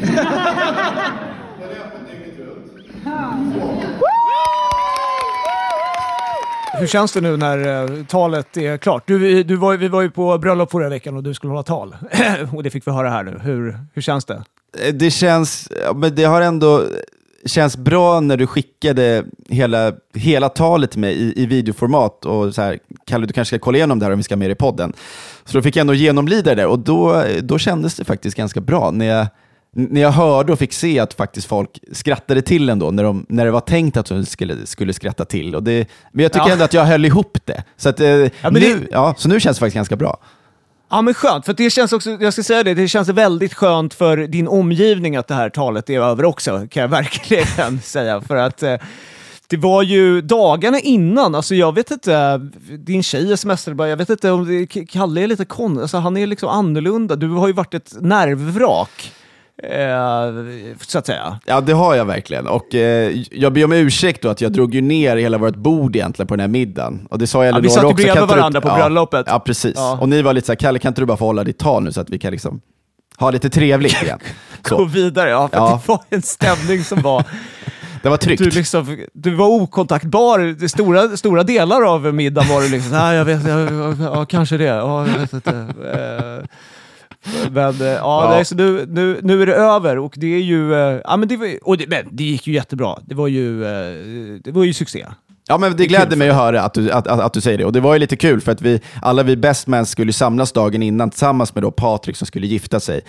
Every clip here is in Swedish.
Den är öppen dygnet runt. Hur känns det nu när eh, talet är klart? Du, du var, vi var ju på bröllop förra veckan och du skulle hålla tal. och det fick vi höra här nu. Hur, hur känns det? Eh, det känns, men det har ändå känns bra när du skickade hela, hela talet till mig i, i videoformat och så här, Kalle du kanske ska kolla igenom det här om vi ska ha med det i podden. Så då fick jag ändå genomlida det och då, då kändes det faktiskt ganska bra när jag, när jag hörde och fick se att faktiskt folk skrattade till ändå när, de, när det var tänkt att de skulle, skulle skratta till. Och det, men jag tycker Ja. ändå att jag höll ihop det. Så, att, eh, men nu, det- ja, så nu känns det faktiskt ganska bra. Ja men skönt, för det känns också, jag ska säga det, det känns väldigt skönt för din omgivning att det här talet är över också, kan jag verkligen säga. För att eh, det var ju dagarna innan, alltså jag vet inte, din tjej smsade bara, jag vet inte om det, Kalle är lite konstig, alltså han är liksom annorlunda, du har ju varit ett nervvrak. Eh, så att säga. Ja, det har jag verkligen. Och eh, jag ber om ursäkt då att jag drog ju ner hela vårt bord egentligen på den här middagen. Och det sa jag Ja, vi satt ju bredvid inte du- varandra på bröllopet. Ja, precis. Ja. Och ni var lite så här, Kalle kan inte du bara få hålla ditt tal nu så att vi kan liksom ha lite trevligt igen? Gå Så. vidare, ja, för Ja. det var en stämning som var... Det var tryggt. Du, liksom, du var okontaktbar. Det stora, stora delar av middagen var du liksom, nej jag vet, jag, ja, kanske det, ja, jag vet inte. Eh, Men, eh, ja, Ja. Nej, så nu, nu, nu är det över och det är ju, eh, ja men det, var, och det, men det gick ju jättebra. Det var ju, eh, det var ju succé. Ja, men det gläder mig att höra att du, att, att, att du säger det. Och det var ju lite kul för att vi, alla vi best men skulle samlas dagen innan tillsammans med då Patrik som skulle gifta sig.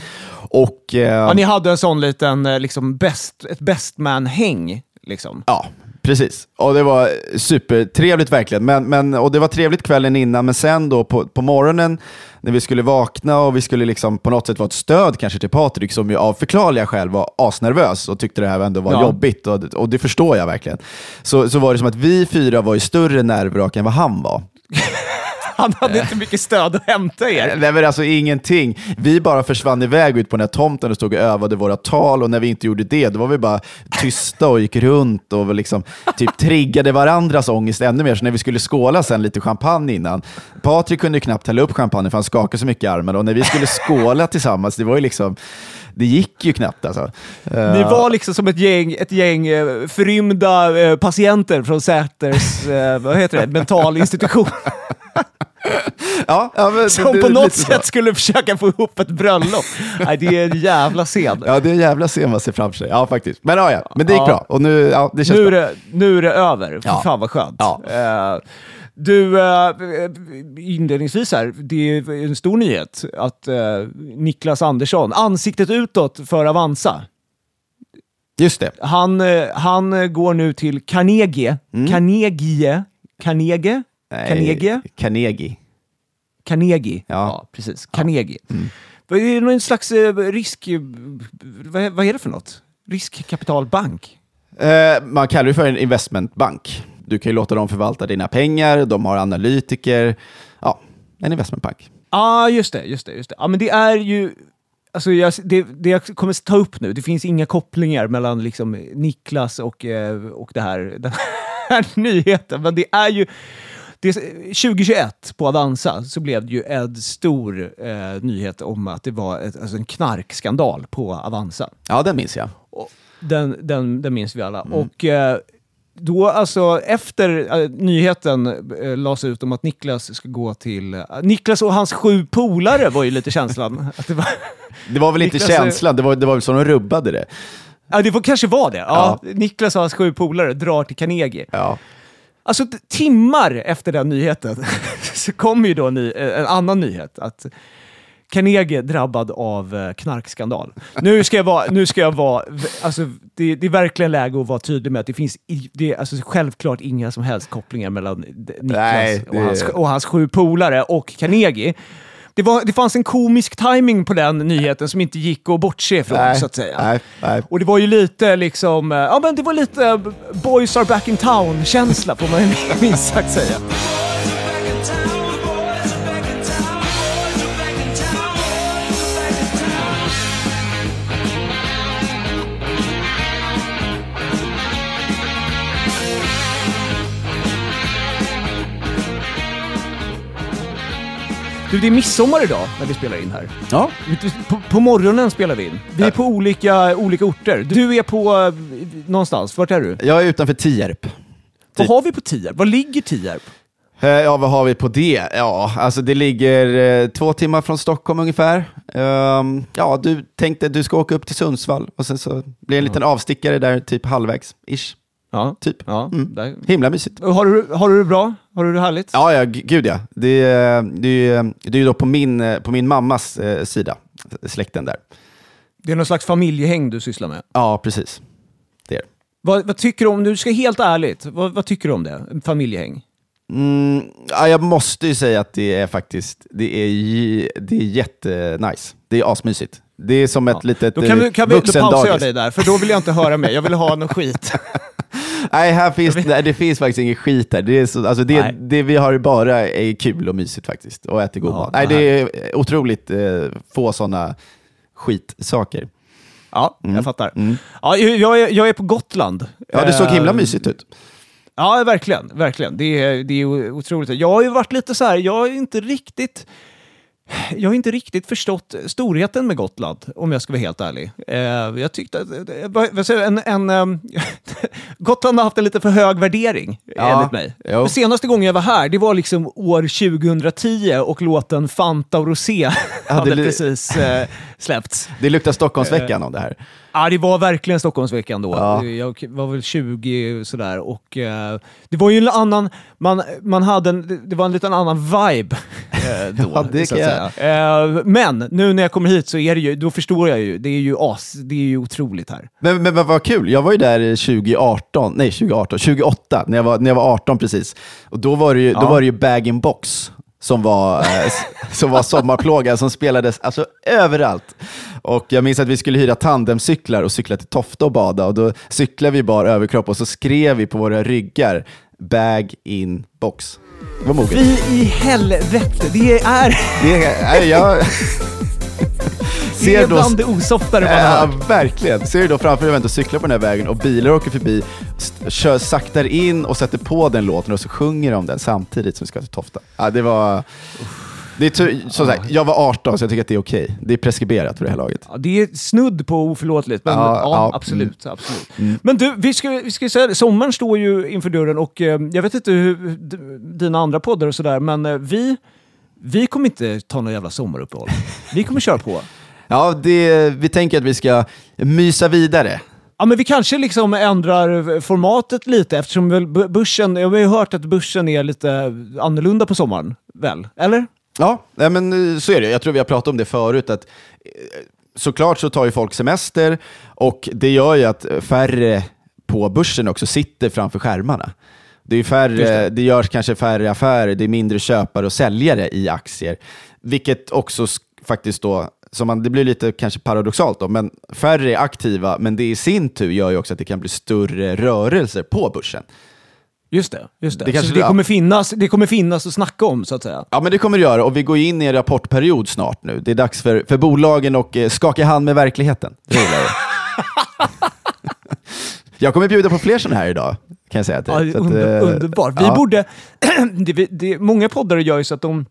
Och... Eh, Ja, ni hade en sån liten, liksom, best, ett best man-häng. Liksom. Ja, precis. Och det var supertrevligt verkligen. Men, men, och det var trevligt kvällen innan, men sen då på, på morgonen när vi skulle vakna och vi skulle liksom på något sätt vara ett stöd kanske till Patrik som ju av förklarliga skäl var asnervös och tyckte det här ändå var Ja. jobbigt och, och det förstår jag verkligen. Så, så var det som att vi fyra var ju större nervvrak än vad han var. Han hade inte mycket stöd att hämta er. Nej men alltså ingenting. Vi bara försvann iväg ut på den här tomten och stod och övade våra tal och när vi inte gjorde det, då var vi bara tysta och gick runt och liksom, typ triggade varandras ångest ännu mer. Så när vi skulle skåla sen lite champagne innan, Patrik kunde knappt hälla upp champagne för han skakade så mycket i armen och när vi skulle skåla tillsammans, det var ju liksom, det gick ju knappt alltså. Ni var liksom som ett gäng, ett gäng eh, förrymda eh, patienter från Säters eh, vad heter det, mental institution. Ja, ja, men Som det- på något lite så. sätt skulle försöka få ihop ett bröllop. Nej, det är en jävla scen. Ja, det är en jävla scen man ser framför sig. Ja, faktiskt. Men ja, ja. Men det gick Ja. bra och nu, ja, det känns Nu är det, nu är det över. Fy Ja. Fan vad skönt. Ja. Eh, du, eh, inledningsvis här, det är en stor nyhet att eh, Niklas Andersson, ansiktet utåt för Avanza, Just det. han, han går nu till Carnegie. Carnegie? Carnegie? Mm. Nej, Carnegie? Carnegie. Carnegie. Ja. Ja, precis. Carnegie. Är det någon slags eh, risk... eh, Vad är, vad är det för något? Riskkapitalbank? Eh, man kallar det för en investmentbank. Du kan ju låta dem förvalta dina pengar, de har analytiker. Ja, en investmentbank. Ja, ah, just det, just det, just det. Ja, men det är ju... Alltså jag, det, det jag kommer ta upp nu, det finns inga kopplingar mellan liksom Niklas och, eh, och det här, den här nyheten, men det är ju... Det, 2021 på Avanza så blev det ju en stor eh, nyhet om att det var ett, alltså en knarkskandal på Avanza. Ja, den minns jag. Och Den, den, den minns vi alla. Och eh, då alltså efter äh, nyheten äh, lades ut om att Niklas ska gå till... Äh, Niklas och hans sju polare var ju lite känslan. att det, var, Det var väl inte Niklas är- känslan, det var, det var väl så de rubbade det. ja, det var, kanske var det. Ja, Niklas och hans sju polare drar till Carnegie. Ja. Alltså timmar efter den nyheten så kom ju då en, ny, eh, en annan nyhet. Att Carnegie drabbad av eh, knarkskandal. Nu ska jag vara, nu ska jag vara alltså det, det är verkligen läge att vara tydlig med att det finns det är alltså självklart inga som helst kopplingar mellan Niklas Nej, det- och, hans, och hans sju polare och Carnegie. Det, var, det fanns en komisk timing på den nyheten som inte gick att bortse ifrån, Nej, så att säga. nej, nej. Och det var ju lite liksom, eh, ja men det var lite eh, boys are back in town-känsla får man minst sagt säga. Du, det är midsommar idag när vi spelar in här. Ja. På, på morgonen spelar vi in. Vi är på olika, olika orter. Du är på eh, någonstans. Vart är du? Jag är utanför Tierp. Vad har vi på Tierp? Var ligger Tierp? Eh, Ja, vad har vi på det? Ja, alltså det ligger eh, två timmar från Stockholm ungefär. Ehm, ja, du tänkte du ska åka upp till Sundsvall och sen så blir det en liten avstickare där, typ halvvägs, ish. Ja. Typ. ja Mm. där. Himla mysigt. Har, du, har du det bra? Har du det härligt? Ja, ja, gud ja. Det, är- det, är- det är ju då på min, eh, på min mammas eh, sida, släkten där. Det är någon slags familjehäng du sysslar med. Ja, precis. Det är. Vad, vad tycker du om, du ska helt ärligt, vad, vad tycker du om det? Familjehäng? Mm, ja, jag måste ju säga att det är faktiskt, det är, det är jättenice. Det är asmysigt. Det är som ett Ja. litet Då, kan eh, vi, kan vi, jag vuxendagis. dig där, för då vill jag inte höra mer. Jag vill ha någon skit. Nej, här finns, nej, det finns faktiskt ingen skit här. Det, är så, alltså det, det vi har bara är kul och mysigt faktiskt. Och äter god Ja, mat. Nej, det är otroligt eh, få sådana skitsaker. Ja, jag fattar. Ja, jag, är, jag är på Gotland. Ja, det såg himla Eh, mysigt ut. Ja, verkligen. verkligen. Det, är, det är otroligt. Jag har ju varit lite så här, jag ju inte riktigt... Jag har inte riktigt förstått storheten med Gotland, om jag ska vara helt ärlig. Eh, jag tyckte att, eh, en, en, ehm, Gotland har haft en lite för hög värdering, Ja, enligt mig. jo. Den senaste gången jag var här, det var liksom år 2010 och låten Fanta och Rosé hade det- precis eh, släppts. Det luktar Stockholmsveckan om det här. Ja, det var verkligen Stockholmsveckan då. Ja. Jag var väl 20 sådär och eh, det var ju en annan, man, man hade en, det var en liten annan vibe eh, då. Ja, det kan jag-. Eh, men nu när jag kommer hit så är det ju, då förstår jag ju, det är ju as, det är ju otroligt här. Men, men, men vad kul, jag var ju där 2018, nej 2018, 2008, när jag var, när jag var 18 precis. Och då var det ju, då Ja. var det ju bag-in-box som var, eh, som var sommarplåga som spelades alltså, överallt. Och jag minns att vi skulle hyra tandemcyklar och cykla till Tofta och bada och då cyklade vi bara överkropp och så skrev vi på våra ryggar bag-in-box. Det var moget. Fy i helvete, det är, Det, är- nej, jag... det är Ser då- bland det osoftare man Ja, har. verkligen. Ser du då framför dig och cyklar på den här vägen och bilar åker förbi, kör saktar in och sätter på den låten och så sjunger de den samtidigt som vi ska till Tofta. Ja, det var... Det är tur, som sagt, jag var 18 så jag tycker att det är okej. Det är preskriberat för det här laget. Ja, det är snudd på oförlåtligt, men Ja, ja, Mm. absolut. absolut. Men du, vi ska, vi ska säga det, sommaren står ju inför dörren och eh, jag vet inte hur dina andra poddar och sådär, men eh, vi, vi kommer inte ta några jävla sommaruppehåll. Vi kommer köra på. Ja, det, vi tänker att vi ska mysa vidare. Ja, men vi kanske liksom ändrar formatet lite eftersom börsen, jag har ju hört att börsen är lite annorlunda på sommaren, väl? Eller? Ja, nej, men eh, så är det. Jag tror vi har pratat om det förut. Att, eh, såklart så tar ju folk semester och det gör ju att färre på börsen också sitter framför skärmarna. Det, är färre, det. det. görs kanske färre affärer, det är mindre köpare och säljare i aktier. Vilket också sk- faktiskt då, som man, det blir lite kanske paradoxalt då, men färre är aktiva, men det i sin tur gör ju också att det kan bli större rörelser på börsen. Just det. Just det. Det kanske så det- kommer finnas, det kommer finnas att snacka om, så att säga. Ja, men det kommer det göra och vi går in i en rapportperiod snart nu. Det är dags för, för bolagen att eh, skaka hand med verkligheten. Det jag kommer bjuda på fler sådana här idag, kan jag säga till Ja, dig. Att, under, eh, underbart. Vi ja. borde... det, det, många poddare gör ju så att de...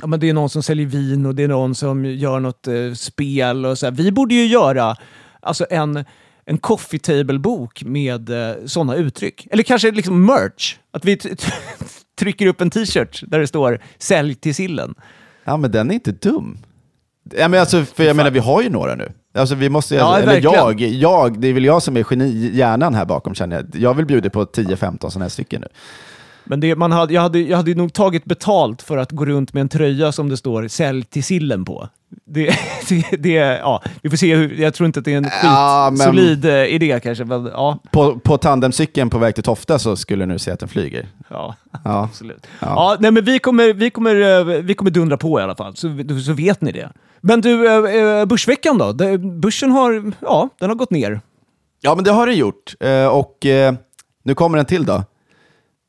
Ja, men det är någon som säljer vin och det är någon som gör något eh, spel och så här. Vi borde ju göra alltså en, en coffee table-bok med eh, sådana uttryck. Eller kanske liksom merch. Att vi trycker upp en t-shirt där det står “Sälj till sillen”. Ja, men den är inte dum. Ja, men alltså, för jag menar, vi har ju några nu. Alltså, vi måste, Ja, eller verkligen. jag, jag, det är väl jag som är geni, hjärnan här bakom känner jag. Jag vill bjuda på 10-15 sådana här stycken nu. Men det, man hade, jag, hade, jag hade nog tagit betalt för att gå runt med en tröja som det står “Sälj till sillen” på. Det, det, det, ja, vi får se hur, jag tror inte att det är en Ja, skitsolid eh, idé kanske, men ja. På, på tandemcykeln på väg till Tofta så skulle du nu se att den flyger. ja. Ja. Absolut. Ja. nej, men vi kommer, vi, kommer, eh, vi kommer dundra på i alla fall, så, så vet ni det. Men du, eh, eh, Börsveckan då? Börsen har, ja, den har gått ner. Ja, men det har den gjort. Och nu kommer en till då.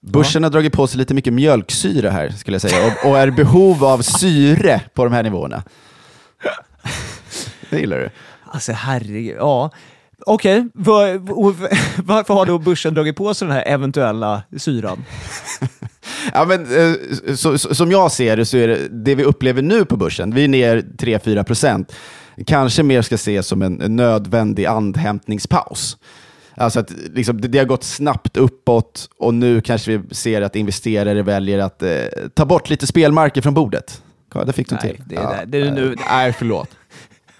Börsen har dragit på sig lite mycket mjölksyra här, skulle jag säga, och, och är i behov av syre på de här nivåerna. Det gillar du. Alltså herregud, ja. Okej, var, varför har då börsen dragit på sig den här eventuella syran? Ja, men, eh, så, så, som jag ser det så är det, det vi upplever nu på börsen, vi är ner 3-4 procent, kanske mer ska ses som en, en nödvändig andhämtningspaus. Alltså att liksom, det, det har gått snabbt uppåt och nu kanske vi ser att investerare väljer att eh, ta bort lite spelmarker från bordet. Ja, det fick du till. det är- det är nu- Nej, förlåt.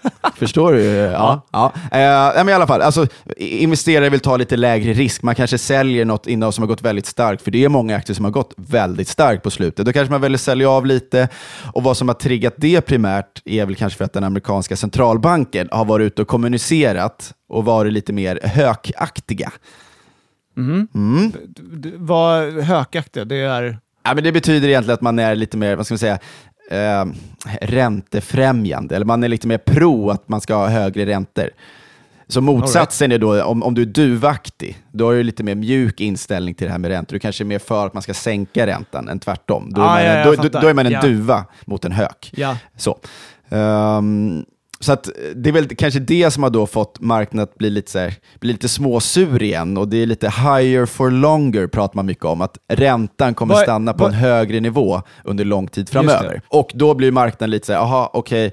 Förstår du? Ja. ja. Eh, nej, men i alla fall, alltså, investerare vill ta lite lägre risk. Man kanske säljer något innehav som har gått väldigt starkt, för det är många aktier som har gått väldigt starkt på slutet. Då kanske man väljer att sälja av lite. Och vad som har triggat det primärt är väl kanske för att den amerikanska centralbanken har varit ute och kommunicerat och varit lite mer hökaktiga. D- Vad hökaktiga, det är... Ja, men det betyder egentligen att man är lite mer, vad ska man säga, eh, räntefrämjande, eller man är lite mer pro att man ska ha högre räntor. Så motsatsen är då, om, om du är duvaktig, då har du lite mer mjuk inställning till det här med räntor. Du kanske är mer för att man ska sänka räntan än tvärtom. Då är, Ah, man, ja, en, då, då, är man en duva mot en hök. Ja. Så. Ehm, så att det är väl kanske det som har då fått marknaden att bli lite, så här, bli lite småsur igen. Och det är lite higher for longer pratar man mycket om. Att räntan kommer Vad- stanna på vad- en högre nivå under lång tid framöver. Och då blir marknaden lite så här, aha, okej. E-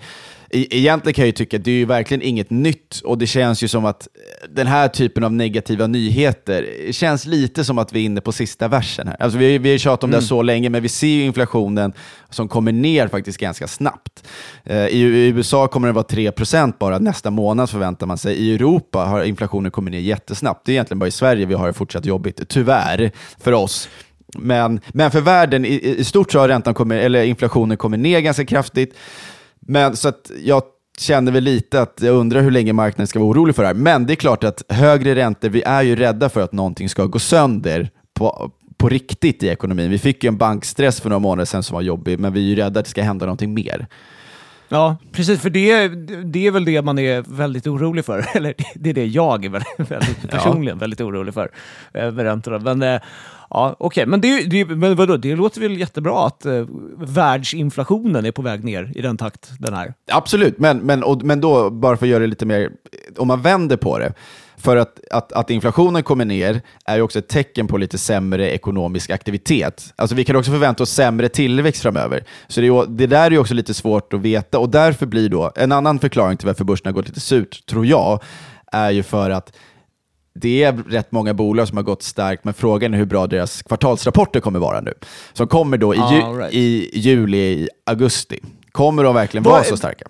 Egentligen kan jag ju tycka att det är ju verkligen inget nytt och det känns ju som att eh, den här typen av negativa nyheter eh, känns lite som att vi är inne på sista versen här. Alltså vi, vi har ju tjatat om det här så länge, men vi ser ju inflationen som kommer ner faktiskt ganska snabbt. Eh, I, I USA kommer det vara 3% bara nästa månad förväntar man sig. I Europa har inflationen kommit ner jättesnabbt. Det är egentligen bara i Sverige vi har det fortsatt jobbigt, tyvärr, för oss. Men, men för världen i, i stort så har räntan kommit, eller inflationen kommit ner ganska kraftigt. Men så att jag känner väl lite att jag undrar hur länge marknaden ska vara orolig för det här. Men det är klart att högre räntor, vi är ju rädda för att någonting ska gå sönder på, på riktigt i ekonomin. Vi fick ju en bankstress för några månader sedan som var jobbig, men vi är ju rädda att det ska hända någonting mer. Ja, precis. För det, det är väl det man är väldigt orolig för. Eller det är det jag är väldigt, väldigt personligen väldigt orolig för eh, med räntorna. Men eh, ja, okej. Men, det, det, men vadå, det låter väl jättebra att eh, världsinflationen är på väg ner i den takt den är. Absolut, men, men, och, men då, bara för att göra det lite mer, eh, om man vänder på det, för att, att, att inflationen kommer ner är ju också ett tecken på lite sämre ekonomisk aktivitet. Alltså vi kan också förvänta oss sämre tillväxt framöver. Så det, är, det där är ju också lite svårt att veta och därför blir då, en annan förklaring till varför börsen har gått lite surt, tror jag, är ju för att det är rätt många bolag som har gått starkt, men frågan är hur bra deras kvartalsrapporter kommer vara nu. Som kommer då i, ju, Ah, right. i juli, i augusti. Kommer de verkligen Vad vara så starka?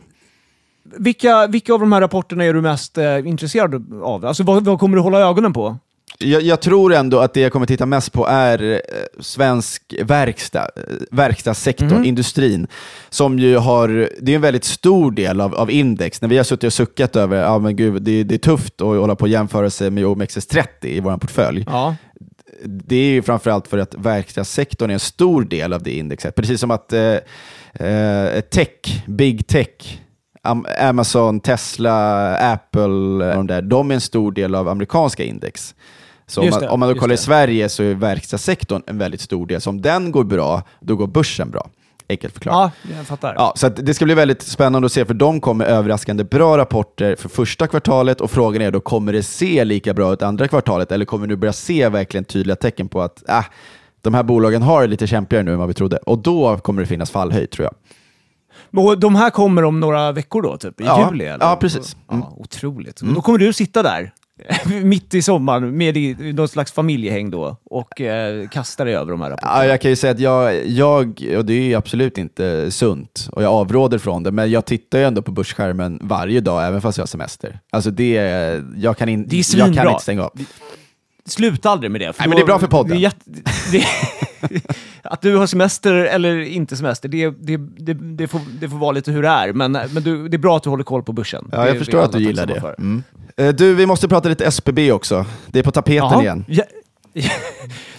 Vilka, vilka av de här rapporterna är du mest eh, intresserad av? Alltså vad, vad kommer du hålla ögonen på? Jag, jag tror ändå att det jag kommer titta mest på är eh, svensk verkstad, eh, verkstadssektorn, industrin, som ju har, det är en väldigt stor del av, av index. När vi har suttit och suckat över, ja men gud, det, det är tufft att hålla på och jämföra sig med OMXS30 i vår portfölj. Ja. Det är ju framförallt för att verkstadssektorn är en stor del av det indexet. Precis som att eh, eh, tech, big tech, Am- Amazon, Tesla, Apple, de, där, de är en stor del av amerikanska index. Så om man, det, om man då kollar i. Sverige så är verkstadssektorn en väldigt stor del. Så om den går bra, då går börsen bra. Enkelt förklarat. ja, jag fattar. Ja, så det ska bli väldigt spännande att se, för de kommer överraskande bra rapporter för första kvartalet och frågan är då, kommer det se lika bra ut andra kvartalet eller kommer du börja se verkligen tydliga tecken på att äh, de här bolagen har det lite kämpigare nu än vad vi trodde? Och då kommer det finnas fallhöjd tror jag. Och de här kommer om några veckor då, typ? I Ja, juli? Eller? ja, precis. Mm. Ja, otroligt. Och då kommer du sitta där mitt i sommaren med i, någon slags familjehäng då och eh, kastar dig över de här rapporterna. Ja, jag kan ju säga att jag, jag, och det är ju absolut inte sunt, och jag avråder från det, men jag tittar ju ändå på börsskärmen varje dag, även fast jag har semester. Alltså det, jag kan, in, Det är jag svinbra. kan inte stänga av. Sluta aldrig med det. Nej, men det är bra för podden. Det det, att du har semester eller inte semester, det, det, det, det, får, det får vara lite hur det är. Men, men du, det är bra att du håller koll på börsen. Ja, jag Det- förstår att du gillar det. Mm. Eh, Du, vi måste prata lite SPB också. Det är på tapeten Jaha. igen. Ja,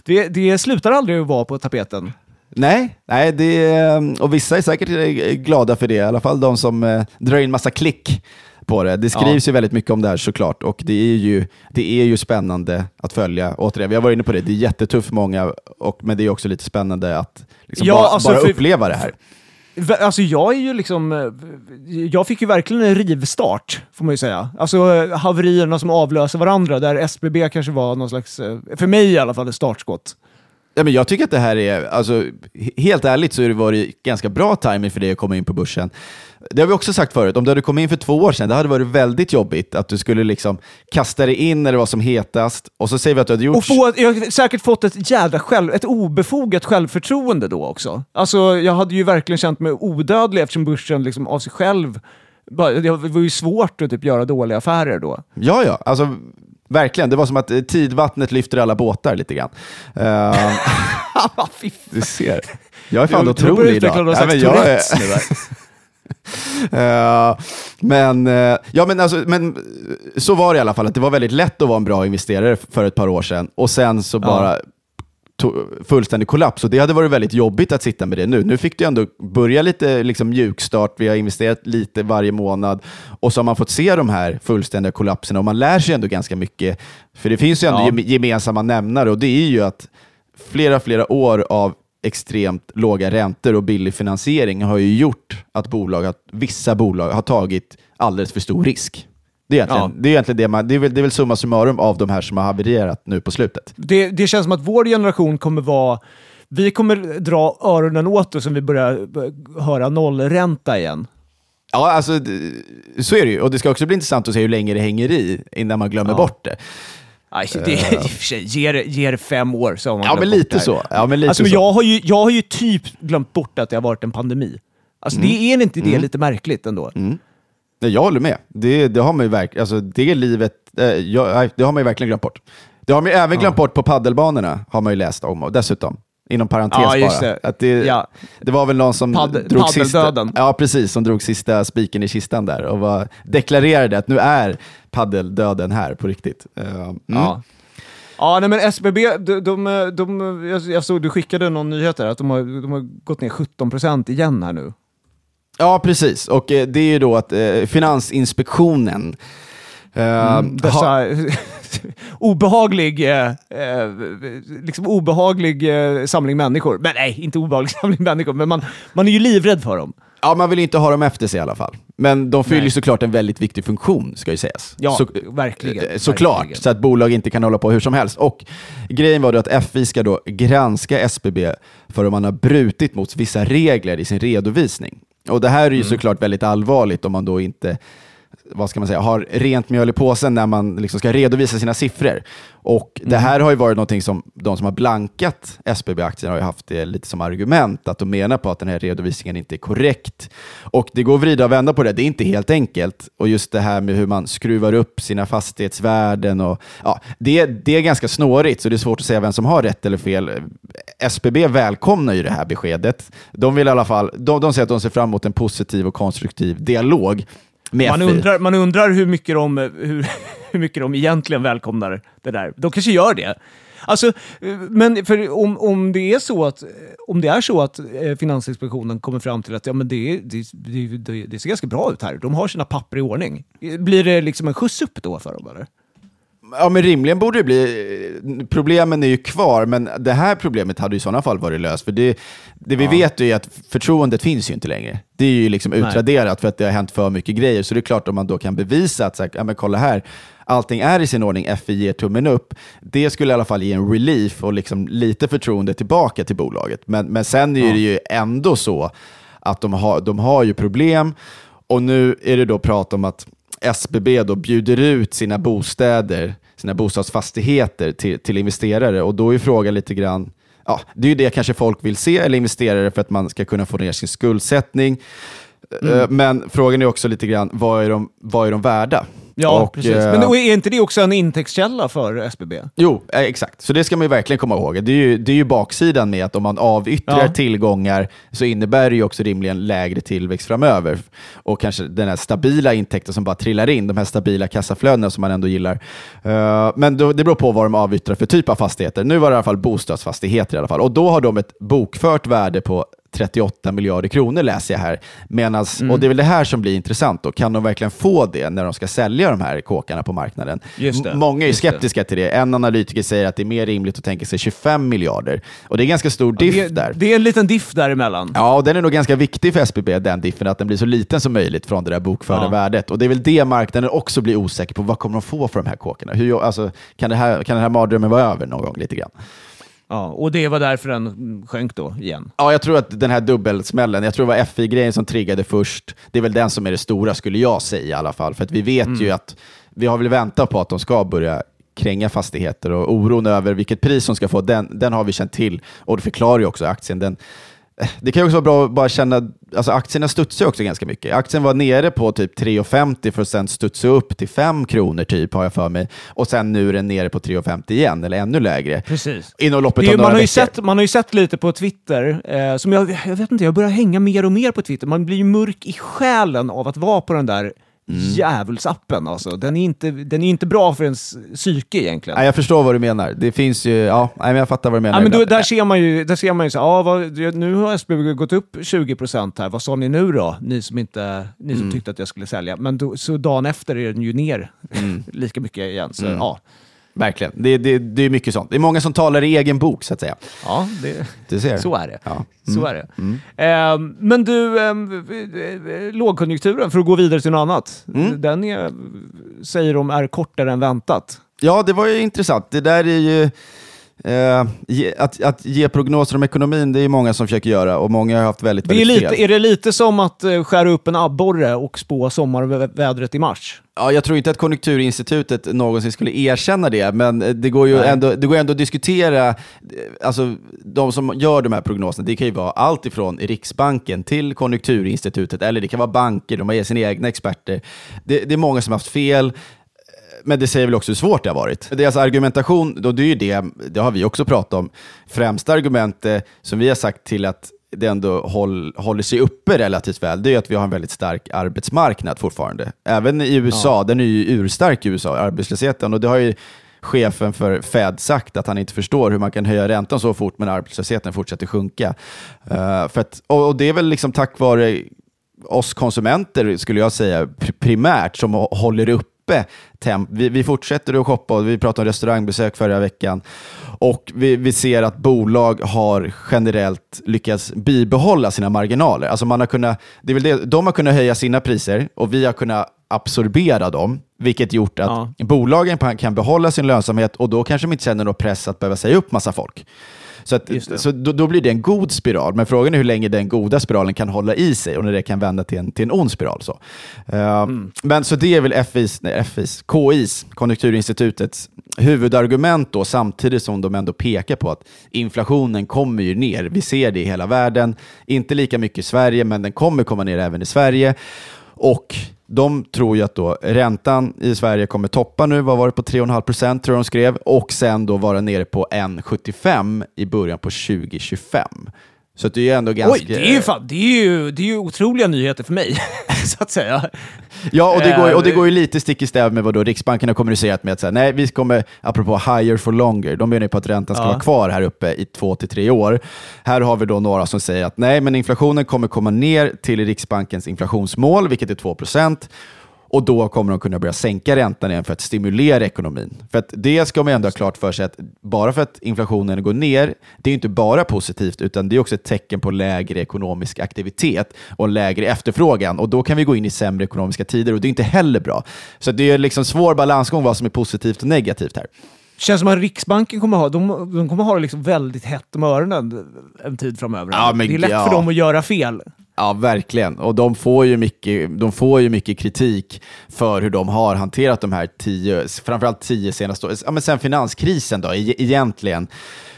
det, det slutar aldrig att vara på tapeten. Nej, nej det är, och vissa är säkert eh, glada för det, i alla fall de som eh, drar in massa klick på det. Det skrivs ju väldigt mycket om det här såklart och det är ju, det är ju spännande att följa. Återigen, vi har varit inne på det, det är jättetufft för många, och, men det är också lite spännande att liksom Ja, bara, alltså, bara för- uppleva det här. Alltså jag är ju liksom... eh, Jag fick ju verkligen en rivstart, får man ju säga. Alltså eh, haverierna som avlöser varandra, där SBB kanske var någon slags, eh, för mig i alla fall, ett startskott. Ja, men jag tycker att det här är, alltså, he- helt ärligt så har det varit ganska bra timing för dig att komma in på börsen. Det har vi också sagt förut, om du hade kommit in för två år sedan, det hade varit väldigt jobbigt att du skulle liksom kasta dig in när det var som hetast, och så säger vi att du hade gjort... Och få, jag har säkert fått ett jävla själv, ett obefogat självförtroende då också. Alltså jag hade ju verkligen känt mig odödlig eftersom börsen liksom av sig själv, det var ju svårt att typ göra dåliga affärer då. Ja, ja, alltså verkligen. Det var som att eh, tidvattnet lyfter alla båtar lite grann. Uh, du ser. Jag är fan Du- du börjar otrolig utveckla idag. någon slags jag är- Eh, men, eh, ja, men, alltså, men så var det i alla fall, att det var väldigt lätt att vara en bra investerare för ett par år sedan och sen så bara to- fullständig kollaps. Och det hade varit väldigt jobbigt att sitta med det nu. Nu fick du ändå börja lite liksom, mjukstart, vi har investerat lite varje månad och så har man fått se de här fullständiga kollapserna och man lär sig ändå ganska mycket. För det finns ju ändå Ja. gem- gemensamma nämnare och det är ju att flera, flera år av extremt låga räntor och billig finansiering har ju gjort att bolag, att vissa bolag har tagit alldeles för stor risk. Det är egentligen, Ja. det, är egentligen det, man, det, är väl, det är väl summa summarum av de här som har havererat nu på slutet. Det, det känns som att vår generation kommer vara... Vi kommer dra öronen åt oss om vi börjar höra nollränta igen. Ja, alltså, så är det ju. Och det ska också bli intressant att se hur länge det hänger i innan man glömmer Ja. bort det. Nej, det, sig, ge, det, ge det fem år så har man Ja, men bort lite här. så. Ja, men lite alltså, så. Jag, har ju, jag har ju typ glömt bort att det har varit en pandemi. Alltså, Mm. det är inte det lite märkligt ändå? Nej, jag håller med. Det, det har man ju verkligen, alltså det livet, eh, jag, det har man ju verkligen glömt bort. Det har man ju även glömt bort på paddelbanorna, har man ju läst om, och dessutom. Inom parentes Ja, bara. det. Att det, Ja. det var väl någon som Padd- drog sista, ja, precis, som drog sista spiken i kistan där och var, deklarerade att nu är paddeldöden här på riktigt. Eh, mm. Ja. Ja, nej men SBB, de, de, de, jag, såg du skickade någon nyhet där, att de har, de har gått ner 17% igen här nu. Ja, precis. Och eh, det är ju då att eh, Finansinspektionen eh, har, Dessa obehaglig, eh, eh, liksom obehaglig eh, samling människor. Men nej, inte obehaglig samling människor, men man, man är ju livrädd för dem. Ja, man vill inte ha dem efter sig i alla fall. Men de fyller Nej. ju såklart en väldigt viktig funktion, ska ju sägas. Ja, Så, verkligen. eh, Såklart, verkligen. så att bolag inte kan hålla på hur som helst. Och grejen var då att FI ska då granska SBB för om man har brutit mot vissa regler i sin redovisning. Och det här är Mm. ju såklart väldigt allvarligt om man då inte vad ska man säga, har rent mjöl i påsen när man liksom ska redovisa sina siffror. Och Det Mm. här har ju varit någonting som de som har blankat SBB-aktien har ju haft det lite som argument, att de menar på att den här redovisningen inte är korrekt. Och Det går att vrida och vända på det, det är inte helt enkelt. Och just det här med hur man skruvar upp sina fastighetsvärden, och, ja, det, det är ganska snårigt, så det är svårt att säga vem som har rätt eller fel. SBB välkomnar ju det här beskedet. De, vill i alla fall, de, de säger att de ser fram emot en positiv och konstruktiv dialog Man undrar, man undrar hur, mycket de, hur, hur mycket de egentligen välkomnar det där. De kanske gör det. Alltså, men om, om det är så att, om det är så att eh, Finansinspektionen kommer fram till att ja, men det, det, det, det, det ser ganska bra ut här, de har sina papper i ordning. Blir det liksom en skjuts upp då för dem? Eller? Ja, men rimligen borde det bli... Problemen är ju kvar, men det här problemet hade i sådana fall varit löst. För det, det vi vet är ju att förtroendet finns ju inte längre. Det är ju liksom Nej. utraderat för att det har hänt för mycket grejer. Så det är klart om man då kan bevisa att så här, ja, men kolla här, allting är i sin ordning, FI ger tummen upp. Det skulle i alla fall ge en relief och liksom lite förtroende tillbaka till bolaget. Men, men sen är det ju ändå så att de har, de har ju problem och nu är det då prat om att SBB då bjuder ut sina bostäder, sina bostadsfastigheter till, till investerare. Och då är frågan lite grann, ja, det är ju det kanske folk vill se, eller investerare för att man ska kunna få ner sin skuldsättning. Eh, Men frågan är också lite grann, vad är de, vad är de värda? Ja, Och, precis. eh, Men är inte det också en intäktskälla för SBB? Jo, eh, exakt. Så det ska man ju verkligen komma ihåg. Det är ju, det är ju baksidan med att om man avyttrar Ja. tillgångar så innebär det ju också rimligen lägre tillväxt framöver. Och kanske den här stabila intäkten som bara trillar in, de här stabila kassaflödena som man ändå gillar. Eh, men det beror på vad de avyttrar för typ av fastigheter. Nu var det i alla fall bostadsfastigheter i alla fall. Och då har de ett bokfört värde på 38 miljarder kronor läser jag här. Medans, Mm. Och det är väl det här som blir intressant. Då. Kan de verkligen få det när de ska sälja de här kåkarna på marknaden? Många är Just det. skeptiska till det. En analytiker säger att det är mer rimligt att tänka sig 25 miljarder. Och det är ganska stor diff Det, där. det är en liten diff däremellan. Ja, och den är nog ganska viktig för SBB, den diffen, att den blir så liten som möjligt från det där bokförda Ja. värdet. Och det är väl det marknaden också blir osäker på. Vad kommer de få för de här kåkarna? Hur, alltså, kan, det här, kan den här mardrömmen vara över någon gång lite grann? Ja, och det var därför den sjönk då igen. Ja, jag tror att den här dubbelsmällen, jag tror det var FI-grejen som triggade först. Det är väl den som är det stora, skulle jag säga i alla fall. För att vi vet Mm. ju att vi har väl väntat på att de ska börja kränga fastigheter och oron över vilket pris de ska få, den, den har vi känt till. Och det förklarar ju också aktien. Den, det kan ju också vara bra att bara känna, alltså aktierna studsar ju också ganska mycket. Aktien var nere på typ 3,50 för att sen studsa upp till 5 kronor typ, har jag för mig. Och sen nu är den nere på 3,50 igen, eller ännu lägre. Precis. Inom loppet är, av ju- några man, har ju sett, man har ju sett lite på Twitter, eh, som jag, jag vet inte, jag börjar hänga mer och mer på Twitter. Man blir ju mörk i själen av att vara på den där Mm. djävulsappen. Alltså. Den, är inte, den är inte bra för ens psyke egentligen. Nej, jag förstår vad du menar. Det finns ju, ja, nej, men jag fattar vad du menar. Ja, men då, där ser man ju, där ser man ju så, ja, vad, nu har SBB gått upp 20% här, vad sa ni nu då? Ni som, inte, ni Mm. som tyckte att jag skulle sälja. Men då, så dagen efter är den ju ner Mm. lika mycket igen. Så, ja, Verkligen. Det, det, det är mycket sånt. Det är många som talar i egen bok, så att säga. ja det, Du ser. så är det. Ja. Så är det. Ehm, men du, eh, lågkonjunkturen, för att gå vidare till något annat, Mm. den är, säger de är kortare än väntat. Ja, det var ju intressant. Det där är ju... Eh, ge, att, att ge prognoser om ekonomin, det är många som försöker göra och många har haft väldigt, Det är, väldigt lite, fel. är det lite som att eh, skära upp en abborre och spå sommarvädret i mars? Ja, jag tror inte att Konjunkturinstitutet någonsin skulle erkänna det, men eh, det går ju Nej. ändå, det går ändå att diskutera, alltså de som gör de här prognoserna, det kan ju vara allt ifrån Riksbanken till Konjunkturinstitutet, eller det kan vara banker, de har sina egna experter. Det, det är många som har haft fel, men det säger väl också hur svårt det har varit. Deras argumentation, då det är ju det, det har vi också pratat om, främsta argumentet som vi har sagt till att det ändå håll, håller sig uppe relativt väl, det är att vi har en väldigt stark arbetsmarknad fortfarande. Även i USA, den är ju urstark i USA, arbetslösheten, och det har ju chefen för Fed sagt att han inte förstår hur man kan höja räntan så fort men arbetslösheten fortsätter sjunka. Eh, för att, och, och det är väl liksom tack vare oss konsumenter, skulle jag säga, pr- primärt, som hå- håller uppe temp. Vi, vi fortsätter att shoppa och vi pratade om restaurangbesök förra veckan. Och vi, vi ser att bolag har generellt lyckats bibehålla sina marginaler. Alltså man har kunnat, det är väl det, de har kunnat höja sina priser och vi har kunnat absorbera dem, vilket gjort att Ja. bolagen kan behålla sin lönsamhet och då kanske de inte känner någon press att behöva säga upp massa folk. Så, att, så då, då blir det en god spiral, men frågan är hur länge den goda spiralen kan hålla i sig och när det kan vända till en, till en ond spiral. Så. Eh, Mm. Men så det är väl FIs, nej, FIs, KIs, Konjunkturinstitutets huvudargument då, samtidigt som de ändå pekar på att inflationen kommer ju ner. Vi ser det i hela världen, inte lika mycket i Sverige, men den kommer komma ner även i Sverige. Och de tror ju att då räntan i Sverige kommer toppa nu, vad var det på? 3,5 procent tror jag de skrev, och sen då vara nere på 1,75 i början på 2025. Så att det är ändå ganska... Oj, det är ju, fan, det är ju, det är ju otroliga nyheter för mig, så att säga. Ja, och det, går, och det Eh, går ju lite stick i stäv med vad då Riksbanken har kommunicerat med att säga, nej, vi kommer, apropå higher for longer, de menar ju på att räntan ska Ja. vara kvar här uppe i två till tre år. Här har vi då några som säger att nej, men inflationen kommer komma ner till Riksbankens inflationsmål, vilket är 2 och då kommer de kunna börja sänka räntan igen för att stimulera ekonomin. För att det ska man ändå ha klart för sig att bara för att inflationen går ner, det är inte bara positivt, utan det är också ett tecken på lägre ekonomisk aktivitet och lägre efterfrågan. Och då kan vi gå in i sämre ekonomiska tider och det är inte heller bra. Så det är liksom svår balansgång vad som är positivt och negativt här. Känns som att Riksbanken kommer ha, de, de kommer ha det liksom väldigt hett om öronen en tid framöver. Ja, det är lätt ja. för dem att göra fel. Ja, verkligen. Och de får, ju mycket, de får ju mycket kritik för hur de har hanterat de här tio, framförallt tio senaste åren. Ja, men sen finanskrisen då, e- egentligen.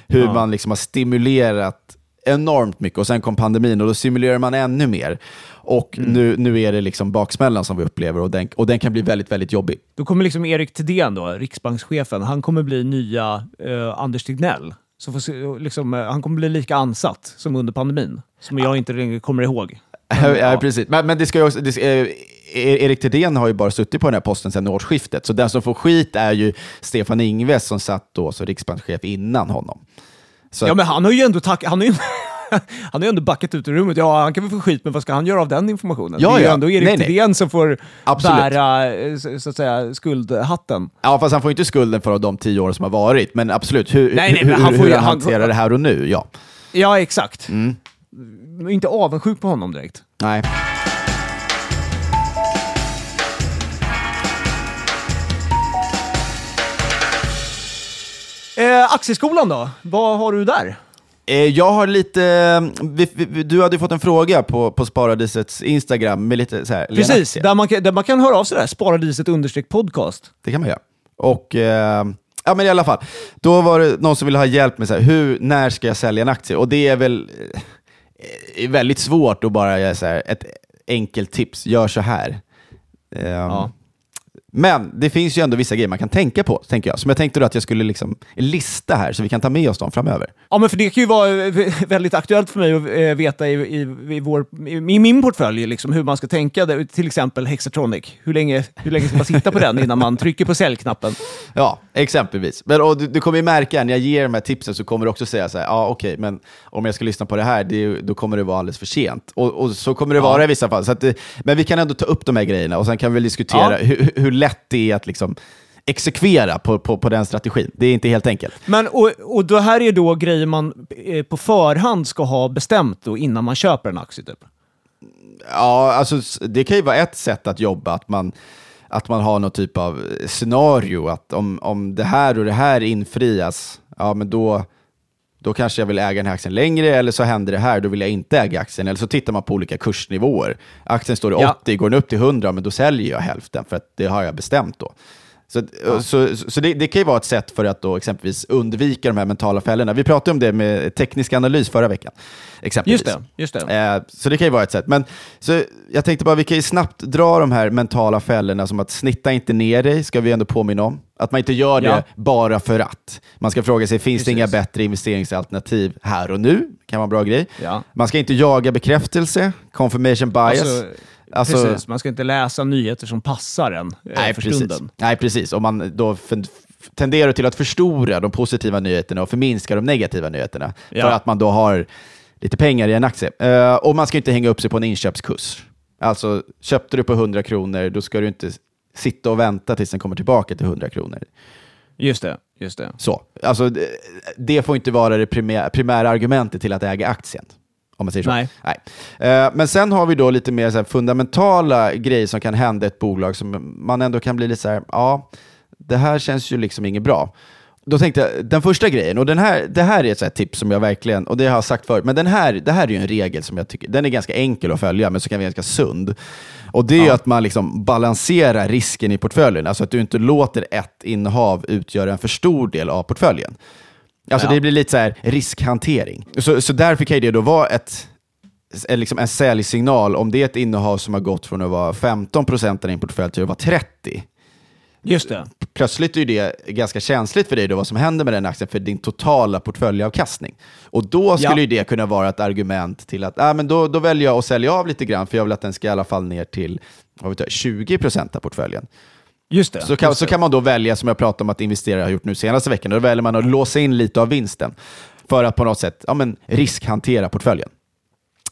Hur Ja. man liksom har stimulerat enormt mycket och sen kom pandemin och då stimulerar man ännu mer. Och Mm. nu, nu är det liksom baksmällan som vi upplever och den, och den kan bli väldigt, väldigt jobbig. Då kommer liksom Erik Thedéen, då, riksbankschefen, han kommer bli nya eh, Anders Tegnell. Så får se, liksom, eh, han kommer bli lika ansatt som under pandemin, som jag inte längre kommer ihåg. Ja, precis. Men, men det ska ju också, det, ska- eh, Erik Thedéen har ju bara suttit på den här posten sedan årsskiftet, så den som får skit är ju Stefan Ingves som satt då som riksbankschef innan honom. Så Ja, men han har ju ändå tack, han har ju, han har ju ändå backat ut ur rummet. Ja, han kan väl få skit, men vad ska han göra av den informationen? Ja, det är ju ja. ändå Erik Nej. Thedéen som får Absolut. bära eh, så, att säga, skuldhatten. Ja, fast han får inte skulden för de tio år som har varit, men absolut, hur, Nej, nej, hur, men han hur, hur ju- han han- hanterar det här och nu, ja. Ja, exakt. Mm. Inte avundsjuk på honom direkt. Nej. Eh, Aktieskolan då? Vad har du där? Eh, Jag har lite, du hade ju fått en fråga på, på Sparadisets Instagram med lite så här, Precis, där man, kan, där man kan höra av sig där. Sparadiset understreck podcast. Det kan man göra. Och, eh, ja men i alla fall, då var det någon som ville ha hjälp med så här, hur, när ska jag sälja en aktie? Och det är väl eh, väldigt svårt att bara göra så här, ett enkelt tips, gör så här. Eh, Ja. Men det finns ju ändå vissa grejer man kan tänka på, tänker jag. Som jag tänkte då att jag skulle liksom lista här, så vi kan ta med oss dem framöver. Ja, men för det kan ju vara eh, väldigt aktuellt för mig att eh, veta i, i, i, vår, i, min portfölj liksom, hur man ska tänka. Till exempel Hexatronic. Hur länge, hur länge ska man sitta på den innan man trycker på säljknappen? Ja, exempelvis. Men, och du, du kommer ju märka, när jag ger de här tipsen så kommer du också säga så här, ja okej, men om jag ska lyssna på det här, det, då kommer det vara alldeles för sent. Och, och så kommer det vara i vissa fall. Att, det- men vi kan ändå ta upp de här grejerna och sen kan vi diskutera Ja. hur, hur lätt det är att liksom exekvera på, på, på den strategin. Det är inte helt enkelt. Men, och, och det här är då grejer man eh, på förhand ska ha bestämt då, innan man köper en aktie. Typ. Ja, alltså det kan ju vara ett sätt att jobba, att man, att man har någon typ av scenario, att om, om det här och det här infrias, ja men då, då kanske jag vill äga den här aktien längre, eller så händer det här, då vill jag inte äga aktien. Eller så tittar man på olika kursnivåer. Aktien står i Ja. 80, går den upp till 100, men då säljer jag hälften, för att det har jag bestämt då. Så, så, så det, det kan ju vara ett sätt för att då exempelvis undvika de här mentala fällorna. Vi pratade om det med teknisk analys förra veckan. Exempelvis. Just det. Just det. Eh, så det kan ju vara ett sätt. Men så jag tänkte bara, vi kan ju snabbt dra de här mentala fällorna som att snitta inte ner dig, ska vi ändå påminna om. Att man inte gör det Ja. bara för att. Man ska fråga sig, finns det inga Precis. bättre investeringsalternativ här och nu? kan vara en bra grej. Ja. Man ska inte jaga bekräftelse, confirmation bias. Alltså, Alltså- precis, man ska inte läsa nyheter som passar en eh, Nej, för precis. stunden. Nej, precis. Om man då tenderar till att förstora de positiva nyheterna och förminska de negativa nyheterna. Ja. För att man då har lite pengar i en aktie. Eh, och man ska inte hänga upp sig på en inköpskurs. Alltså, köpte du på 100 kronor, då ska du inte sitta och vänta tills den kommer tillbaka till 100 kronor. Just det. Just det. Så. Alltså, det, det får inte vara det primär, primära argumentet till att äga aktien. Om man säger så. Nej. Eh, men sen har vi då lite mer så fundamentala grejer som kan hända i ett bolag som man ändå kan bli lite så här, ja, det här känns ju liksom inget bra. Då tänkte jag, den första grejen, och den här, det här är ett så tips som jag verkligen, och det har jag sagt förut, men den här, det här är ju en regel som jag tycker, den är ganska enkel att följa, men så kan vara ganska sund. Och det är ju att man liksom balanserar risken i portföljen, alltså att du inte låter ett innehav utgöra en för stor del av portföljen. Alltså Ja. det blir lite så här riskhantering. Så, så därför kan ju det då vara ett, liksom en säljsignal om det är ett innehav som har gått från att vara 15% av din portfölj till att vara 30%. Just det. Plötsligt är det ganska känsligt för dig då vad som händer med den aktien för din totala portföljavkastning. Och då skulle Ja. ju det kunna vara ett argument till att ah, men då, då väljer jag att sälja av lite grann för jag vill att den ska i alla fall ner till vad vet jag, 20% av portföljen. Just det. Så kan, så kan man då välja, som jag pratade om att investerare har gjort nu senaste veckan, då väljer man att låsa in lite av vinsten för att på något sätt ja, men, riskhantera portföljen.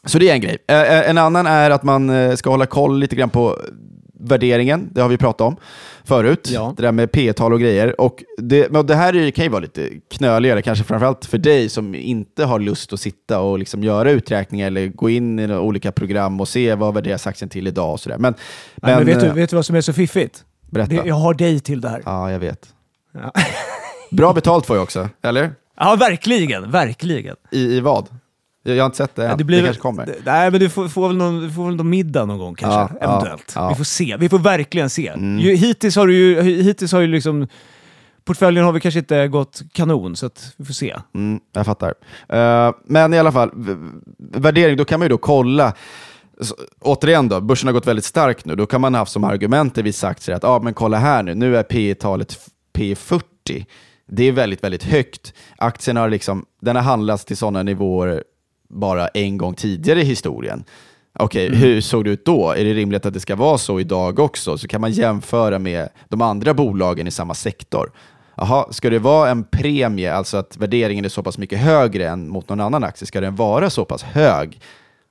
Så det är en grej. Eh, eh, En annan är att man eh, ska hålla koll lite grann på värderingen. Det har vi pratat om förut. Ja. Det där med P-tal och grejer. Och det, men det här är, kan ju vara lite knöligare, kanske framförallt för dig som inte har lust att sitta och liksom göra uträkningar eller gå in i olika program och se vad värderas aktien till idag och sådär. Men, Nej, men vet, du, vet du vad som är så fiffigt? Berätta. Det, jag har dig till det här. Ja, jag vet. Ja. Bra betalt får jag också, eller? Ja, verkligen. Verkligen. I, i vad? Jag, jag har inte sett det än. Det, blir, kanske kommer. Det, nej, men du får, får, väl någon, du får väl någon middag någon gång kanske, Ja, eventuellt. ja. Vi får se. Vi får verkligen se. Mm. Hittills har du ju, hittills har ju liksom, portföljen har vi kanske inte gått kanon, så att vi får se. Mm, jag fattar. Eh, men i alla fall, värdering, då kan man ju då kolla. Så, återigen då, börsen har gått väldigt starkt nu. Då kan man ha haft som argument i vissa aktier att ah, men kolla här nu, nu är P talet P40. Det är väldigt, väldigt högt. Aktien har, liksom, den har handlats till sådana nivåer bara en gång tidigare i historien. Okej, hur såg det ut då? Är det rimligt att det ska vara så idag också? Så kan man jämföra med de andra bolagen i samma sektor. Jaha, ska det vara en premie, alltså att värderingen är så pass mycket högre än mot någon annan aktie, ska den vara så pass hög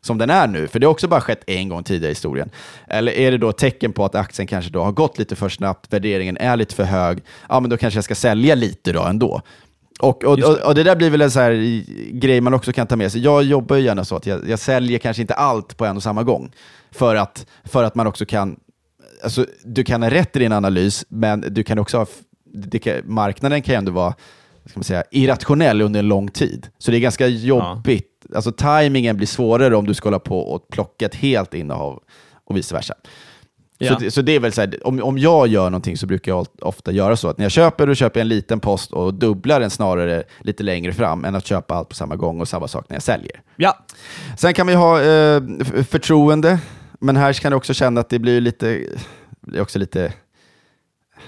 som den är nu? För det har också bara skett en gång tidigare i historien. Eller är det då tecken på att aktien kanske då har gått lite för snabbt, värderingen är lite för hög, ja men då kanske jag ska sälja lite då ändå. Och, och, och, det. och det där blir väl en så här grej man också kan ta med sig. Jag jobbar ju gärna så att jag, jag säljer kanske inte allt på en och samma gång. För att, för att man också kan, alltså, du kan ha rätt i din analys, men du kan också ha, kan, marknaden kan ju ändå vara ska man säga, irrationell under en lång tid. Så det är ganska jobbigt. Alltså tajmingen blir svårare om du ska hålla på och plocka ett helt innehav och vice versa. Ja. Så, det, så det är väl så här, om, om jag gör någonting så brukar jag ofta göra så att när jag köper, då köper jag en liten post och dubblar den snarare lite längre fram än att köpa allt på samma gång och samma sak när jag säljer. Ja, Sen kan man ju ha eh, förtroende, men här kan du också känna att det blir lite, det är också lite,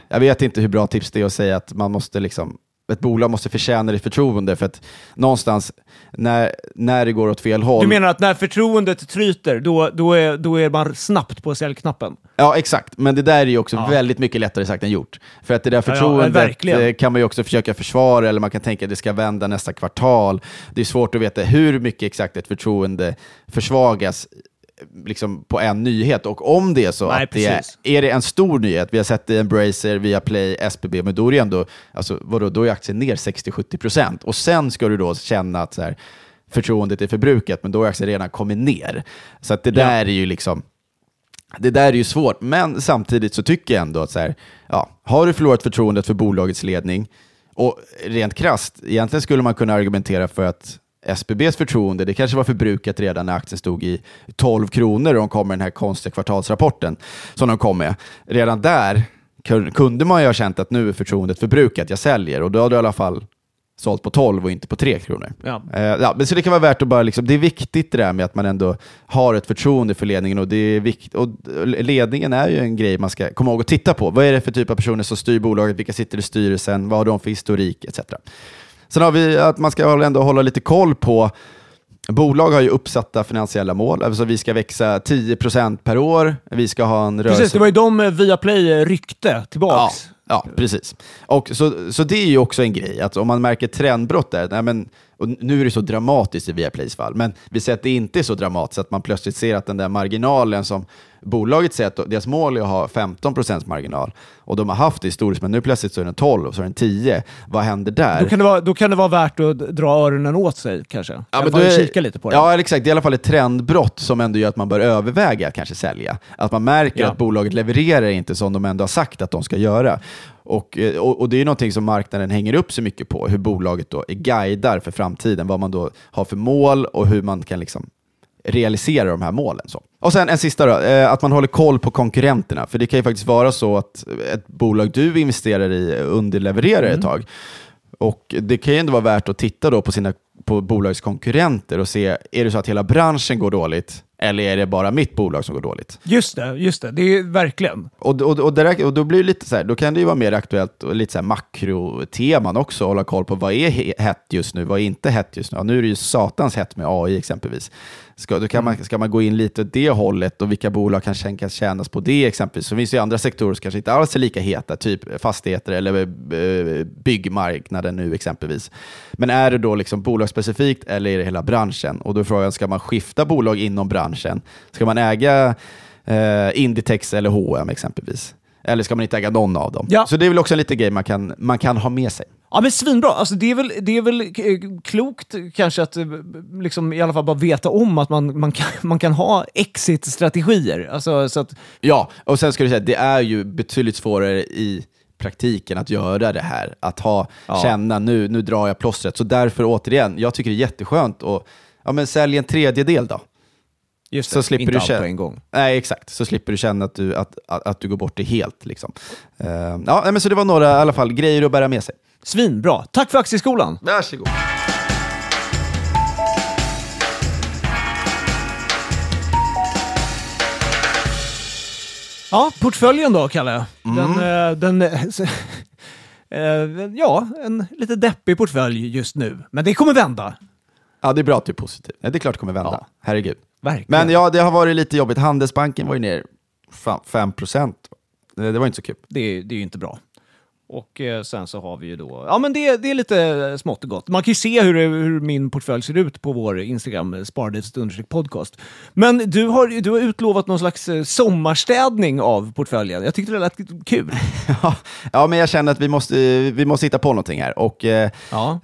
jag vet inte hur bra tips det är att säga att man måste liksom, ett bolag måste förtjäna ditt förtroende för att någonstans när, när det går åt fel håll. du menar att när förtroendet tryter, då, då, är, då är man snabbt på säljknappen? Ja, exakt. Men det där är ju också Ja. väldigt mycket lättare sagt än gjort. För att det där ja, förtroendet verkligen. eh, kan man ju också försöka försvara, eller man kan tänka att det ska vända nästa kvartal. Det är svårt att veta hur mycket exakt ett förtroende försvagas liksom på en nyhet. Och om det är så Nej, att det är, är det en stor nyhet, vi har sett det i Embracer, Viaplay, SBB, men då är det ändå, alltså, vadå, då är aktien ner 60-70%. Och sen ska du då känna att så här, förtroendet är förbrukat, men då har aktien redan kommit ner. Så att det Ja. där är ju liksom, det där är ju svårt, men samtidigt så tycker jag ändå att så här, ja, har du förlorat förtroendet för bolagets ledning, och rent krasst, egentligen skulle man kunna argumentera för att SBBs förtroende, det kanske var förbrukat redan när aktien stod i 12 kronor och de kom med den här konstiga kvartalsrapporten som de kom med. Redan där kun- kunde man ju ha känt att nu är förtroendet förbrukat, jag säljer och då hade du i alla fall sålt på 12 och inte på 3 kronor. Ja. Eh, ja, men så det kan vara värt att bara, liksom, det är viktigt det där med att man ändå har ett förtroende för ledningen och, det är vikt, och ledningen är ju en grej man ska komma ihåg att titta på. Vad är det för typ av personer som styr bolaget? Vilka sitter i styrelsen? Vad har de för historik? Etc. Sen har vi att man ska ändå hålla lite koll på Bolag har ju uppsatta finansiella mål, alltså vi ska växa 10% per år, vi ska ha en rörelse... Precis, det var ju de eh, Viaplay eh, ryckte tillbaks. Ja, ja precis. Och så, så det är ju också en grej, att om man märker trendbrott där, nej men, och nu är det så dramatiskt i Viaplays fall, men vi säger att det inte är så dramatiskt, att man plötsligt ser att den där marginalen som bolaget säger att deras mål är att ha 15% marginal, och de har haft det historiskt, men nu plötsligt så är den 12 och så är den 10. Vad händer där? Då, kan det vara, då kan det vara värt att dra öronen åt sig kanske. Ja, men men då är- kika lite på det. Ja, exakt. Det är i alla fall ett trendbrott som ändå gör att man bör överväga att kanske sälja. Att man märker Ja. att bolaget levererar inte som de ändå har sagt att de ska göra. Och, eh, och, och det är någonting som marknaden hänger upp sig mycket på, hur bolaget då är guidar för framtiden, vad man då har för mål och hur man kan liksom realisera de här målen. Så. Och sen en sista då, eh, att man håller koll på konkurrenterna. För det kan ju faktiskt vara så att ett bolag du investerar i underlevererar ett tag. Och det kan ju ändå vara värt att titta då på, sina, på bolagets konkurrenter och se, är det så att hela branschen går dåligt? Eller är det bara mitt bolag som går dåligt? Just det, just det. Det är verkligen. Och, och, och, där, och då blir lite så här, då kan det ju vara mer aktuellt och lite så här makroteman också, hålla koll på vad är he- hett just nu, vad är inte hett just nu? Ja, nu är det ju satans hett med AI exempelvis. Ska, då kan man, ska man gå in lite åt det hållet och vilka bolag kan tänkas tjänas på det exempelvis? Så finns det ju andra sektorer som kanske inte alls är lika heta, typ fastigheter eller eh, byggmarknaden nu exempelvis. Men är det då liksom bolagsspecifikt eller är det hela branschen? Och då är frågan, ska man skifta bolag inom branschen? Ska man äga eh, Inditex eller H&M exempelvis? Eller ska man inte äga någon av dem? Ja. Så det är väl också en liten grej man kan, man kan ha med sig. Ja men svinbra. Alltså, det är väl, det är väl eh, klokt kanske att eh, liksom, i alla fall bara veta om att man, man, kan, man kan ha exit-strategier. Alltså, så att, Ja, och sen ska du säga, det är ju betydligt svårare i praktiken att göra det här. Att ha, Ja. känna nu, nu drar jag plåstret. Så därför återigen, jag tycker det är jätteskönt att ja men sälj en tredjedel då. Just det, Så slipper inte du allt känna- på en gång. Nej, exakt. Så slipper du känna att du, att, att, att du går bort det helt. Liksom. Eh, ja, men så det var några i alla fall grejer att bära med sig. Svinbra. Tack för Aktieskolan. Varsågod. Ja, portföljen då, Kalle. Mm. Den, eh, den, eh, eh, ja, en lite deppig portfölj just nu. Men det kommer vända. Ja, det är bra att du är positiv. Det är klart det kommer vända. Ja. Herregud. Verkligen. Men ja, det har varit lite jobbigt. Handelsbanken var ju ner fa- 5 procent. Det det var inte så kul. det, det är ju inte bra. Och eh, sen så har vi ju då, ja men det, det är lite eh, smått och gott. Man kan ju se hur, hur min portfölj ser ut på vår Instagram, eh, understreck podcast. Men du har, du har utlovat någon slags eh, sommarstädning av portföljen. Jag tyckte det lät kul. Ja, ja, men jag känner att vi måste, vi måste hitta på någonting här. Och, eh, Ja.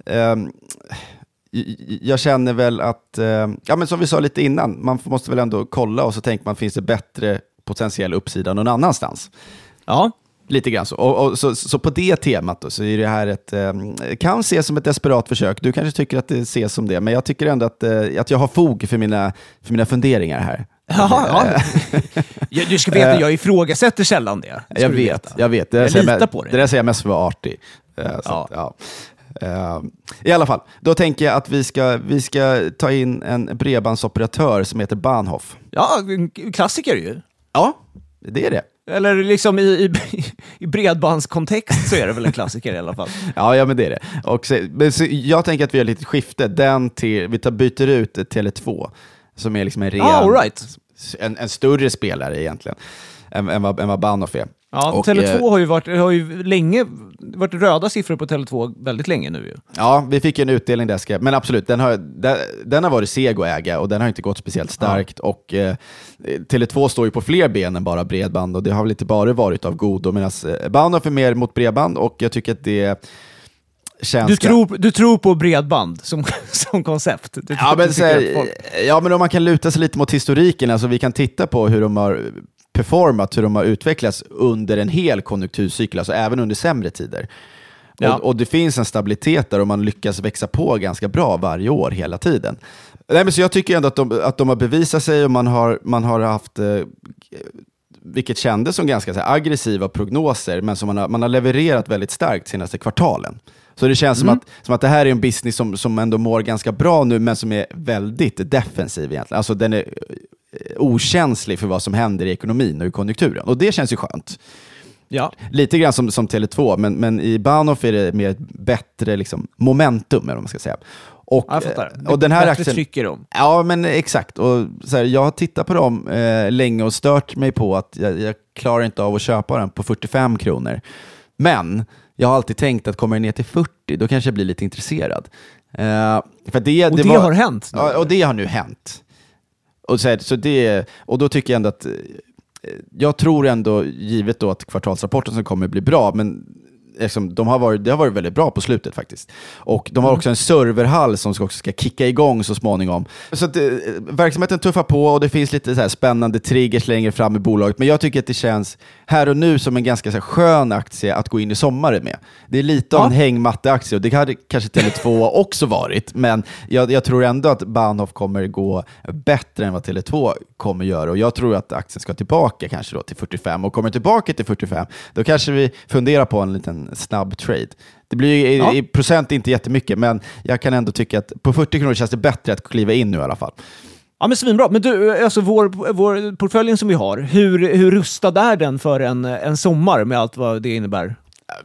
j- jag känner väl att, eh, ja, men som vi sa lite innan, man måste väl ändå kolla och så tänker man, finns det bättre potentiell uppsida någon annanstans? Ja, Lite grann så. Och, och, så, så på det temat då, så är det här ett, eh, kan ses som ett desperat försök. Du kanske tycker att det ses som det, men jag tycker ändå att, eh, att jag har fog för mina, för mina funderingar här. ja, ja. Ja, Du ska veta, jag ifrågasätter sällan det. Jag vet, jag vet. Det Jag litar på dig. Det där säger jag mest för att vara artig. Eh, så Ja. ja. Eh, I alla fall, då tänker jag att vi ska, vi ska ta in en bredbandsoperatör som heter Bahnhof. Ja, klassiker ju. Ja, det är det. Eller liksom i, i, i bredbandskontext så är det väl en klassiker i alla fall. Ja, ja men det är det. Och så, så, jag tänker att vi gör lite skifte. Den till, vi tar, byter ut Tele2, som är liksom en ren, Ah, right. en, en större spelare egentligen, än, än, vad, än vad Bahnhof är. Ja, Och, Tele2 eh, har ju varit, har ju länge varit röda siffror på Tele2 väldigt länge nu ju. Ja, vi fick en utdelning där, ska, men absolut, den har, den, den har varit seg att äga och den har inte gått speciellt starkt. Och eh, Tele2 står ju på fler ben än bara bredband och det har väl inte bara varit av godo, medan eh, Bahnhof är mer mot bredband och jag tycker att det. Du tror, du tror på bredband som, som koncept? Ja men, här, folk- ja, men om man kan luta sig lite mot historiken, alltså vi kan titta på hur de har performat, hur de har utvecklats under en hel konjunkturcykel, alltså även under sämre tider. Ja. Och, och det finns en stabilitet där och man lyckas växa på ganska bra varje år hela tiden. Nej, men så jag tycker ändå att de, att de har bevisat sig och man har, man har haft, eh, vilket kändes som ganska här, aggressiva prognoser, men som man har, man har levererat väldigt starkt senaste kvartalen. Så det känns som, att, som att det här är en business som, som ändå mår ganska bra nu, men som är väldigt defensiv egentligen. Alltså den är okänslig för vad som händer i ekonomin och i konjunkturen. Och det känns ju skönt. Ja. Lite grann som, som Tele2, men, men i Bahnhof är det mer ett bättre liksom, momentum, eller vad man ska säga. Och, Ja, jag fattar. eh, och den här Bättre aktien, tryck i dem. Ja, men exakt. Och så här, jag har tittat på dem eh, länge och stört mig på att jag, jag klarar inte av att köpa den på 45 kronor. Men jag har alltid tänkt att kommer den ner till 40, då kanske jag blir lite intresserad. Eh, för det, Och det, var- har hänt nu. Ja, och det har nu hänt. Och, så, här, så det, och då tycker jag ändå att, eh, jag tror ändå, givet då att kvartalsrapporten som kommer bli bra, men liksom, de har varit, det har varit väldigt bra på slutet faktiskt. Och de har också en serverhall som ska, också ska kicka igång så småningom. Så att, eh, verksamheten tuffar på och det finns lite så spännande triggers längre fram i bolaget, men jag tycker att det känns här och nu som en ganska så här, skön aktie att gå in i sommaren med. Det är lite av Ja. en hängmatteaktie och det hade kanske Tele2 också varit, men jag, jag tror ändå att Bahnhof kommer gå bättre än vad Tele2 kommer göra och jag tror att aktien ska tillbaka kanske då till 45 och kommer tillbaka till 45, då kanske vi funderar på en liten snabb trade. Det blir i, Ja. i procent inte jättemycket, men jag kan ändå tycka att på 40 kronor känns det bättre att kliva in nu i alla fall. Ja men svinbra. Men du, alltså vår, vår portföljen som vi har, hur, hur rustad är den för en, en sommar med allt vad det innebär?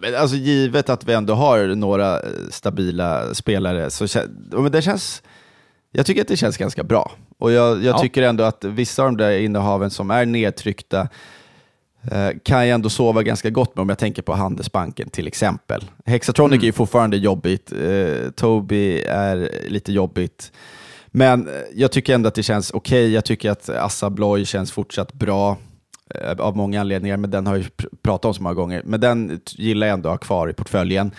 Men alltså givet att vi ändå har några eh, stabila spelare så men det känns, jag tycker att det känns ganska bra. Och jag, jag Ja. tycker ändå att vissa av de där innehaven som är nedtryckta eh, kan jag ändå sova ganska gott med om jag tänker på Handelsbanken till exempel. Hexatronic Mm. är ju fortfarande jobbigt, eh, Tobii är lite jobbigt. Men eh, jag tycker ändå att det känns okej. Jag tycker att Assa Abloy känns fortsatt bra eh, av många anledningar, men den har jag pratat om så många gånger. Men den gillar jag ändå att ha kvar i portföljen.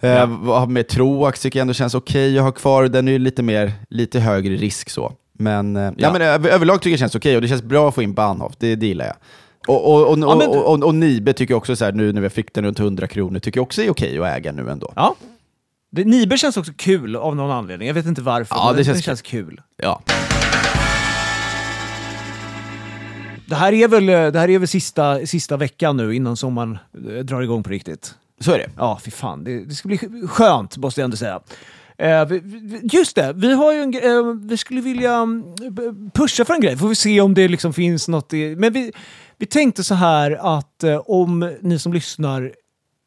Ja. Med Troax tycker jag ändå känns okej att ha kvar. Den är ju lite, mer, lite högre risk så. Men, eh, ja. Ja. men över, överlag tycker jag känns okej och det känns bra att få in Bahnhof. Det, det gillar jag. Och, och, och, Ja, men- och, och, och Nibe tycker jag också så här, nu när vi fick den runt 100 kronor, tycker jag också är okej att äga nu ändå. Ja. Det, Nibe känns också kul av någon anledning. Jag vet inte varför, Ja, men det känns kul. Ja. Det här är väl, det här är väl sista, sista veckan nu innan sommaren eh, drar igång på riktigt. Så är det. Ja, fy fan. Det, det ska bli skönt, måste jag ändå säga. Eh, vi- vi- just det, vi har ju en gre- eh, Vi skulle vilja mm, pusha för en grej. Får vi se om det liksom finns något i... Men vi, vi tänkte så här att eh, om ni som lyssnar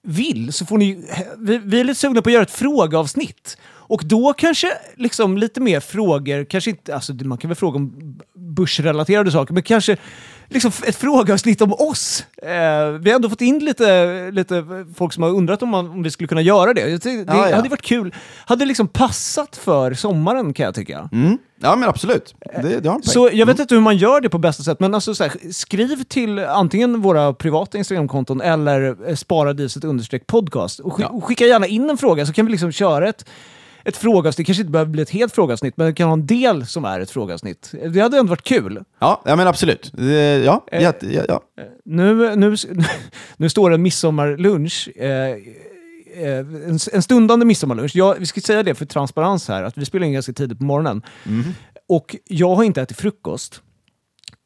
vill så får ni... Vi, vi är lite sugna på att göra ett frågeavsnitt. Och då kanske liksom lite mer frågor, kanske inte, alltså man kan väl fråga om börsrelaterade saker, men kanske liksom ett frågeavsnitt om oss. Eh, vi har ändå fått in lite, lite folk som har undrat om, man, om vi skulle kunna göra det. Tycker- Det Ja, ja. hade varit kul. Hade liksom passat för sommaren kan jag tycka. Mm. Ja, men absolut. Det, det. Så jag vet inte hur man gör det på bästa sätt, men alltså så här, skriv till antingen våra privata Instagramkonton eller eh, sparadiset understreck podcast och, skick, Ja. och skicka gärna in en fråga så kan vi liksom köra ett, ett frågeavsnitt. Det kanske inte behöver bli ett helt frågeavsnitt, men det kan ha en del som är ett frågeavsnitt. Det hade ändå varit kul. Ja, ja men absolut. Det, ja, Eh. ja, ja. Nu, nu, nu står en midsommarlunch. Eh, eh, en, en stundande midsommarlunch. Jag, vi ska säga det för transparens här, att vi spelar in ganska tidigt på morgonen. Och jag har inte ätit frukost.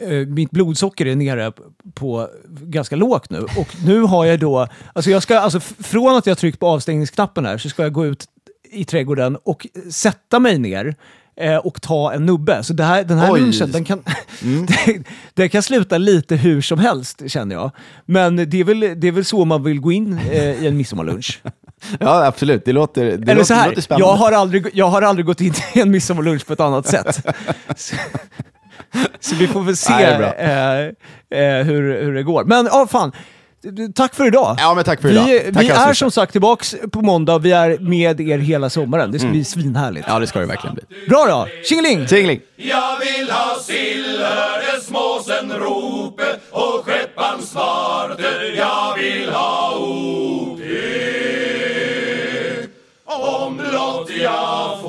Eh, Mitt blodsocker är nere på ganska lågt nu. Och nu har jag då, alltså jag ska, alltså från att jag tryckt på avstängningsknappen här så ska jag gå ut i trädgården och sätta mig ner eh, och ta en nubbe. Så det här, den här Oj. lunchen, den kan, det, det kan sluta lite hur som helst känner jag. Men det är väl, det är väl så man vill gå in eh, i en midsommarlunch. ja, absolut. Det låter, det Eller låter, så här, spännande. jag har, aldrig, jag har aldrig gått in i en midsommarlunch på ett annat sätt. Så, så vi får väl se Nej, eh, eh, hur, hur det går. Men ja, fan. Tack för idag! Ja, men tack för idag. Vi, tack vi är som sagt tillbaks på måndag. Vi är med er hela sommaren. Det ska mm. bli svinhärligt. Ja, det ska det verkligen bli. Bra då! Tjingeling! Tjingeling! Jag vill ha Sillhöres rope och skeppan svarte. Jag vill ha ope. Om blott jag